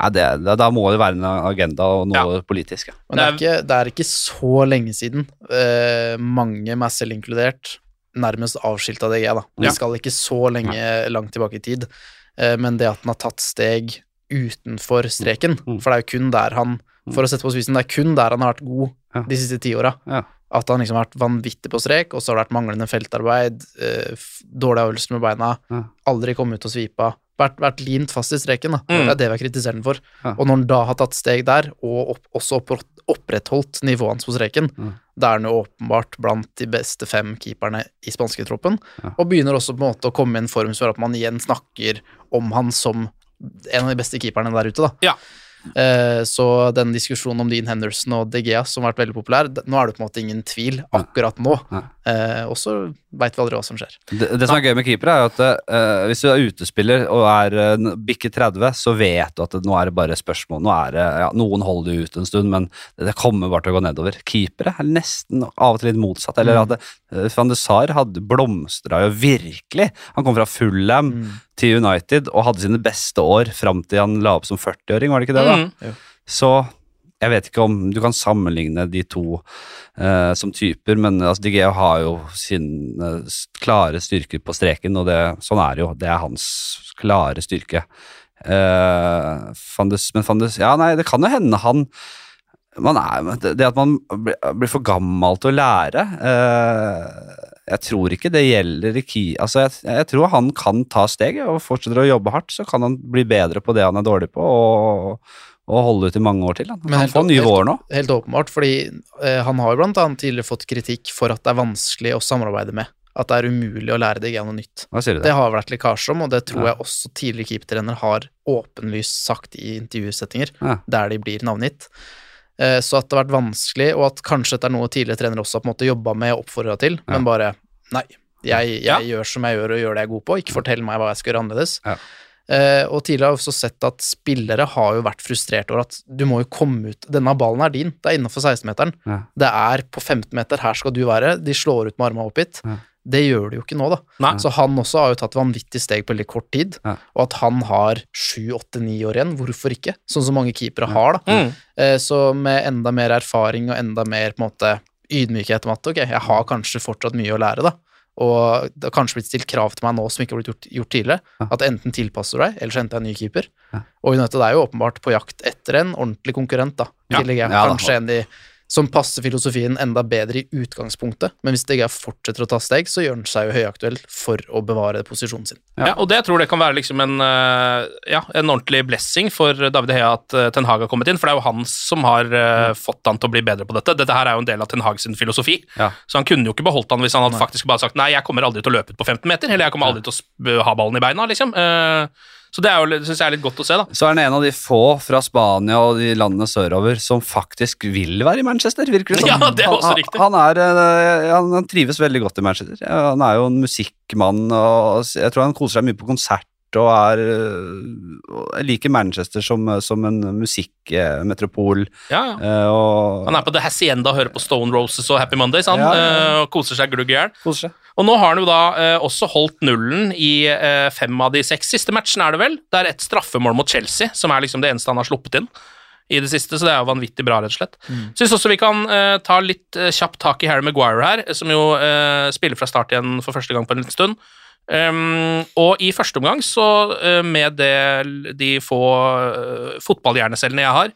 Ja, det, da, da må det være en agenda og noe politisk. Ja. Men det er, ikke, det er ikke så lenge siden eh, mange, meg selv inkludert, nærmest avskilta DG. da. Vi Ja. skal ikke så lenge langt tilbake i tid, eh, men det at han har tatt steg utenfor streken, Mm. for det er jo kun der han For å sette på spisen, det er kun der han har vært god Ja. de siste ti åra. At han liksom har vært vanvittig på strek, og så har det vært manglende feltarbeid, øh, dårlige avgjørelser med beina, Ja. aldri kommet ut og svipa. Vært, vært limt fast i streken, da. Mm. Det er det vi har kritisert ham for. Ja. Og når han da har tatt steg der, og opp, også opprettholdt nivået hans på streken, Mm. da er han jo åpenbart blant de beste fem keeperne i spansketroppen, Ja. og begynner også på en måte å komme i en form som gjør at man igjen snakker om han som en av de beste keeperne der ute, da. Ja. Eh, så den diskusjonen om Dean Henderson og De Gea som har vært veldig populær, nå er det på en måte ingen tvil akkurat nå. Eh, og så veit vi aldri hva som skjer. Det, det som er gøy med keepere, er at eh, hvis du er utespiller og er uh, bikker 30, så vet du at det, nå er det bare spørsmål. Nå er det, ja, Noen holder ut en stund, men det, kommer bare til å gå nedover. Keepere er nesten av og til litt motsatt. Eller at uh, Van de Sar blomstra jo virkelig. Han kom fra Fulham Mm. til United og hadde sine beste år fram til han la opp som 40-åring, var det ikke det? da? Mm. Så jeg vet ikke om du kan sammenligne de to eh, som typer, men altså, De Gea har jo sine s- klare styrker på streken, og det, sånn er det jo. Det er hans klare styrke. Eh, Fandes, men Fandes ja, nei, det kan jo hende han er, det at man blir, for gammel til å lære eh, Jeg tror ikke det gjelder i Ki... Altså, jeg, jeg tror han kan ta steget og fortsetter å jobbe hardt, så kan han bli bedre på det han er dårlig på, og, og holde ut i mange år til. Han kan helt- få nye helt- år nå. Helt åpenbart, fordi eh, han har jo blant annet tidligere fått kritikk for at det er vanskelig å samarbeide med. At det er umulig å lære deg noe nytt. Hva sier du Det det? har vært lekkasje om, og det tror Ja. jeg også tidligere keepertrener har åpenlyst sagt i intervjusettinger, Ja. der de blir navngitt. Eh, Så at det har vært vanskelig, og at kanskje dette er noe tidligere trenere også har på en måte jobba med og oppfordra til, Ja. men bare nei. Jeg, jeg Ja. gjør som jeg gjør, og gjør det jeg er god på. Ikke fortell meg hva jeg skal gjøre annerledes. Eh, og tidligere har jeg også sett at spillere har jo vært frustrert over at du må jo komme ut Denne ballen er din, det er innenfor 16-meteren. Ja. Det er på 15 meter, her skal du være. De slår ut med armene opp hit. Ja. Det gjør de jo ikke nå, da. Nei. Så han også har jo tatt vanvittig steg på veldig kort tid, Ja. og at han har sju, åtte, ni år igjen, hvorfor ikke? Sånn som mange keepere har, da. Mm. Eh, Så med enda mer erfaring og enda mer på en måte ydmykhet om at ok, jeg har kanskje fortsatt mye å lære, da. Og det har kanskje blitt stilt krav til meg nå som ikke har blitt gjort, gjort tidligere. Ja. At enten tilpasser du deg, eller så henter jeg en ny keeper. Ja. Og United er jo åpenbart på jakt etter en ordentlig konkurrent, da. Til. Ja. Kanskje en de som passer filosofien enda bedre i utgangspunktet, men hvis DGA fortsetter å ta steg, så gjør han seg jo høyaktuell for å bevare posisjonen sin. Ja. og det jeg tror det kan være liksom en, eh, ja, en ordentlig blessing for David Hea at eh, Ten Hag har kommet inn, for det er jo han som har mm. fått han til å bli bedre på dette. Dette her er jo en del av Ten Hag sin filosofi, Ja. så han kunne jo ikke beholdt han hvis han hadde faktisk bare sagt nei, jeg kommer aldri til å løpe ut på 15 meter, eller jeg kommer aldri til å ha ballen i beina, liksom. Eh, Så det er jo, synes jeg er litt godt å se, da. Så er han en av de få fra Spania og de landene sørover som faktisk vil være i Manchester, virker det som. [LAUGHS] Ja, det er også han, riktig. Han, er, eh, han, han trives veldig godt i Manchester. Han er jo en musikkmann, og jeg tror han koser seg mye på konsert. Og er, jeg liker Manchester som, som en musikkmetropol. Ja, ja. eh, og Han er på The Hacienda og hører på Stone Roses og Happy Mondays, han, Ja, ja, ja. eh, og koser seg glugg i hjel. Og nå har han jo da eh, også holdt nullen i eh, fem av de seks siste matchene, er det vel? Det er ett straffemål mot Chelsea, som er liksom det eneste han har sluppet inn i det siste, så det er jo vanvittig bra, rett og slett. Syns også vi kan eh, ta litt eh, kjapt tak i Harry Maguire her, som jo eh, spiller fra start igjen for første gang på en liten stund. Um, og i første omgang, så uh, med det, de få uh, fotballhjernecellene jeg har,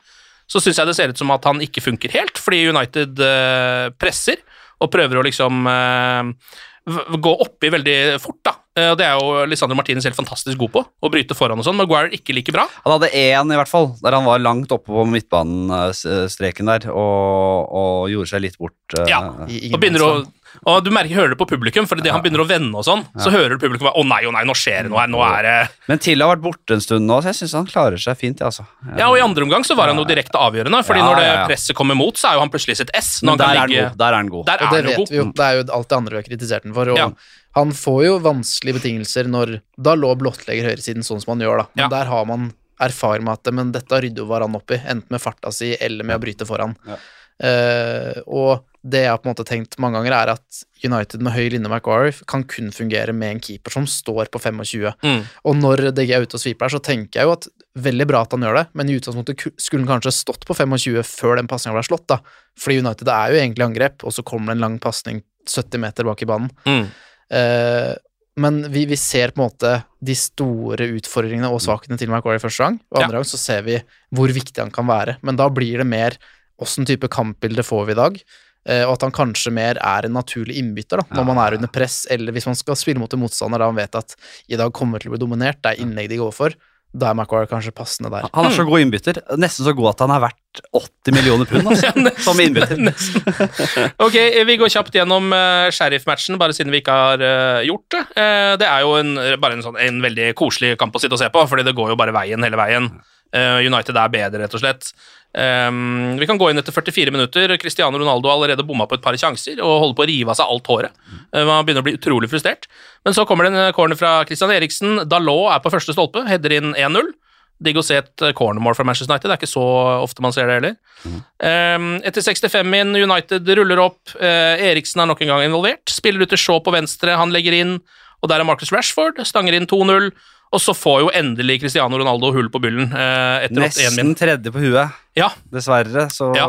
så syns jeg det ser ut som at han ikke funker helt, fordi United uh, presser og prøver å liksom v- gå oppi veldig fort, da. Eh, det er jo Lisandro Martinez helt fantastisk god på, å bryte foran og sånn. Maguire ikke like bra. Han hadde én, i hvert fall, der han var langt oppe på midtbanestreken der og, og gjorde seg litt bort. eh, Ja. Og, begynner å, og du merker, hører det på publikum, for idet han begynner å vende og sånn, så hører du publikum bare 'Å nei, å nei, nå skjer det noe her', nå er det Men Till har vært borte en stund nå, så jeg syns han klarer seg fint. ja, Altså. Ja, og i andre omgang så var han jo direkte avgjørende, fordi Ja, når det ja, ja. presset kommer mot, så er jo han plutselig sitt S. Når Men der han er ligge god. Der er han god. Der Og er det han vet god. vi jo. Det er jo alt det andre vi har kritisert den for. Og Ja. han får jo vanskelige betingelser når Da lå blottlegger høyresiden sånn som han gjør, da. Men Ja. der har man erfaring med at men dette rydder jo hverandre opp i, enten med farta si eller med å bryte foran. Ja. Eh, og det jeg har på en måte tenkt mange ganger, er at United med høy linje Maguire kan kun fungere med en keeper som står på 25. Mm. Og når DG er ute og sviper her, så tenker jeg jo at veldig bra at han gjør det, men i utgangspunktet skulle han kanskje stått på 25 før den pasninga ble slått, da. Fordi United er jo egentlig angrep, og så kommer det en lang pasning 70 meter bak i banen. Mm. Eh, men vi, vi ser på en måte de store utfordringene og svakhetene til Maguire første gang, og Ja. andre gang så ser vi hvor viktig han kan være. Men da blir det mer åssen type kampbilde får vi i dag, eh, og at han kanskje mer er en naturlig innbytter da, når man er under press, eller hvis man skal spille mot en motstander da han vet at i dag kommer til å bli dominert, det er innlegg de går for, da er Maguire kanskje passende der. Han er så god innbytter. Nesten så god at han er verdt 80 millioner pund altså, [LAUGHS] som innbytter. [LAUGHS] Ok, vi går kjapt gjennom uh, sheriff-matchen, bare siden vi ikke har uh, gjort det. Uh, det er jo en, bare en, sånn, en veldig koselig kamp å sitte og se på, fordi det går jo bare veien hele veien. Eh, United er bedre, rett og slett. Um, vi kan gå inn etter 44 minutter. Cristiano Ronaldo har allerede bomma på et par sjanser og holder på å rive av seg alt håret. Eh, man begynner å bli utrolig frustrert. Men så kommer det en corner fra Christian Eriksen. Dalot er på første stolpe, header inn 1-0. Digg å se et eh, cornermål fra Manchester United. Det er ikke så ofte man ser det heller. Um, etter 65 min, United ruller opp. Uh, Eriksen er nok en gang involvert. Spiller ut til Shaw på venstre, han legger inn. Og der er Marcus Rashford, stanger inn 2-0. Og så får jo endelig Cristiano Ronaldo hull på bullen eh, etter 81 min. Nesten tredje på huet, Ja, dessverre. Så Ja.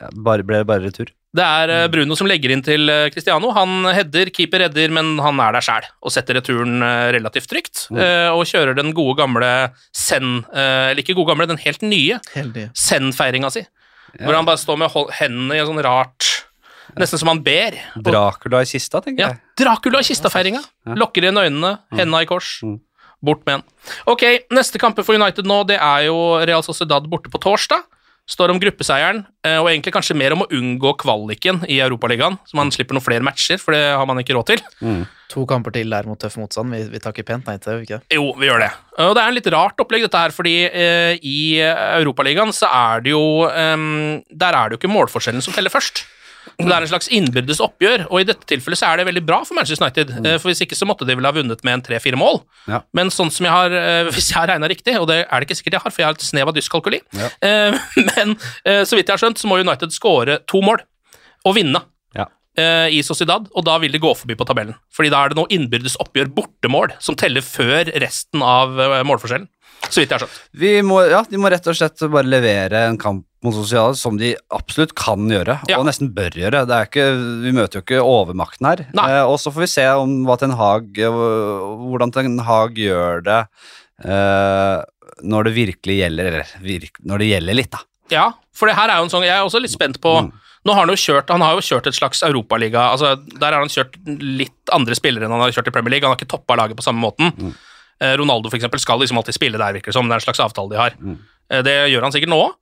ja, bare, ble det bare retur. det er eh, Bruno som legger inn til eh, Cristiano. Han header, keeper redder, men han er der sjæl og setter returen eh, relativt trygt. eh, Og kjører den gode gamle Zen, eh, eller ikke gode gamle, den helt nye. Zen-feiringa si. Hvor han bare står med hendene i en sånn rart Nesten som han ber. Dracula i kista, tenker Ja, jeg. Dracula i kista-feiringa. Lokker inn øynene, henda i kors. Mm. Bort med den. Ok, neste kamper for United nå, det er jo Real Sociedad borte på torsdag. Står om gruppeseieren, eh, og egentlig kanskje mer om å unngå kvaliken i Europaligaen, så man slipper noen flere matcher, for det har man ikke råd til. To kamper til der mot tøff motstand. Vi, vi takker pent nei til det, ikke? Jo, vi gjør det. Og det er en litt rart opplegg, dette her, fordi eh, i Europaligaen så er det jo eh, Der er det jo ikke målforskjellen som teller først. Så Det er en slags innbyrdes oppgjør, og i dette tilfellet så er det veldig bra for Manchester United. Mm. For Hvis ikke så måtte de vel ha vunnet med en tre-fire mål. Ja. Men sånn som jeg har, eh, [LAUGHS] hvis jeg har regna riktig, og det er det ikke sikkert jeg har, for jeg har et snev av dyskalkuli, Ja. eh, [LAUGHS] men eh, så vidt jeg har skjønt, så må United skåre to mål og vinne Ja. eh, i Sociedad, og da vil de gå forbi på tabellen. Fordi da er det noe innbyrdes oppgjør bortemål som teller før resten av eh, målforskjellen. Så vidt jeg har skjønt. Vi må, ja, de må rett og slett bare levere en kamp mot sosiale som de absolutt kan gjøre, Ja. og nesten bør gjøre. Det ikke, vi møter jo ikke overmakten her. Eh, og så får vi se om Ten Hag, eh, hvordan Ten Hag gjør det eh, når det virkelig gjelder, eller virk, når det gjelder litt, da. Ja, for det her er jo en sånn Jeg er også litt spent på Nå har Han jo kjørt Han har jo kjørt et slags europaliga altså Der har han kjørt litt andre spillere enn han har kjørt i Premier League. Han har ikke toppa laget på samme måten. Mm. Ronaldo for eksempel, skal liksom alltid spille der, virker det som. Det er en slags avtale de har. Mm. Det gjør han sikkert nå òg,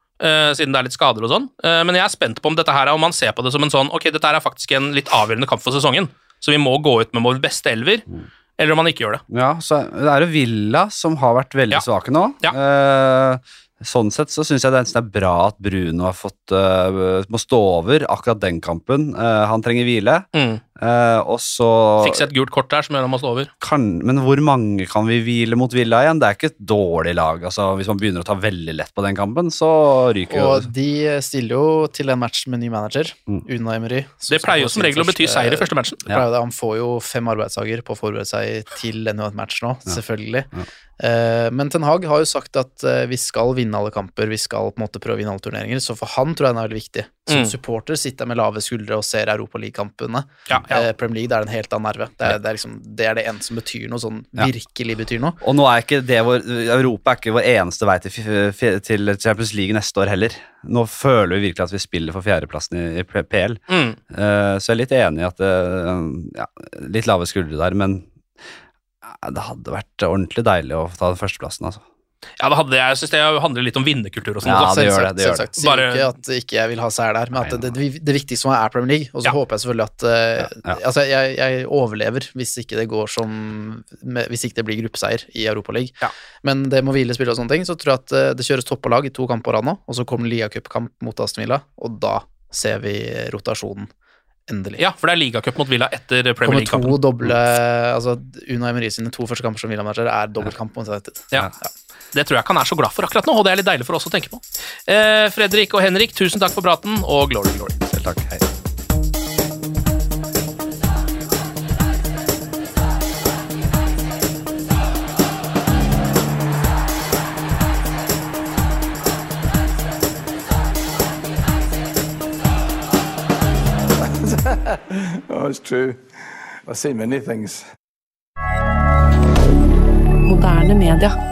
siden det er litt skader og sånn. Eh, Men jeg er spent på om dette her er om man ser på det som en sånn Ok, dette her er faktisk en litt avgjørende kamp for sesongen, så vi må gå ut med vår beste elver, eller om man ikke gjør det. Ja, så det er jo Villa som har vært veldig Ja. svake nå. Ja. Eh, sånn sett så syns jeg det er er bra at Bruno har fått uh, må stå over akkurat den kampen. Uh, han trenger hvile. Mm. Eh, og så Fikse et gult kort der som gjør at man stå over. kan, Men hvor mange kan vi hvile mot Villa igjen? Det er ikke et dårlig lag. altså Hvis man begynner å ta veldig lett på den kampen, så ryker jo Og de stiller jo til en match med ny manager, Mm. Una Emery. Det pleier jo som regel å bety seier i første matchen. Det pleier det. Han får jo fem arbeidsdager på å forberede seg til en match nå, selvfølgelig. Eh, men Ten Hag har jo sagt at uh, vi skal vinne alle kamper, vi skal på en måte prøve å vinne alle turneringer, så for han tror jeg den er veldig viktig. Som Mm. supporter sitter jeg med lave skuldre og ser Europaligakampene. Ja, ja. Eh, Premier League det er en helt annen nerve. Det er, det, er liksom, det er det eneste som betyr noe, sånn Ja. virkelig betyr noe. Og nå er ikke det vår, Europa er ikke vår eneste vei til, til Champions League neste år heller. Nå føler vi virkelig at vi spiller for fjerdeplassen i, i PL. Mm. uh, så jeg er litt enig i at det, ja, Litt lave skuldre der, men det hadde vært ordentlig deilig å ta den førsteplassen, altså. Ja, det hadde, jeg synes det handler litt om vinnerkultur og sånn. Ja, det gjør det, det gjør det. Sier Bare- ikke at ikke jeg vil ha seier der, men at det, det, det viktigste for meg er Premier League. Og så Ja. håper jeg selvfølgelig at uh, Ja. Altså, jeg, jeg overlever hvis ikke det går som med, Hvis ikke det blir gruppeseier i Europaligaen. Ja. Men det må hvile spillere og sånne ting. Så tror jeg at eh, det kjøres topp på lag i to kamper på rad nå, og så kommer ligacupkamp mot Aston Villa, og da ser vi rotasjonen. Endelig. Ja, for det er ligacup mot Villa etter Premier League-kampen. Altså, Una Emery sine to første kamper som Villa-manager er dobbeltkamp mot United. Ja. Det tror jeg ikke han er så glad for akkurat nå, og det er litt deilig for oss å tenke på. Eh, Fredrik og Henrik, tusen takk for praten, og glory, glory. Selv takk. Hei. [LAUGHS] Oh, it's true. I've seen many things. Moderne media.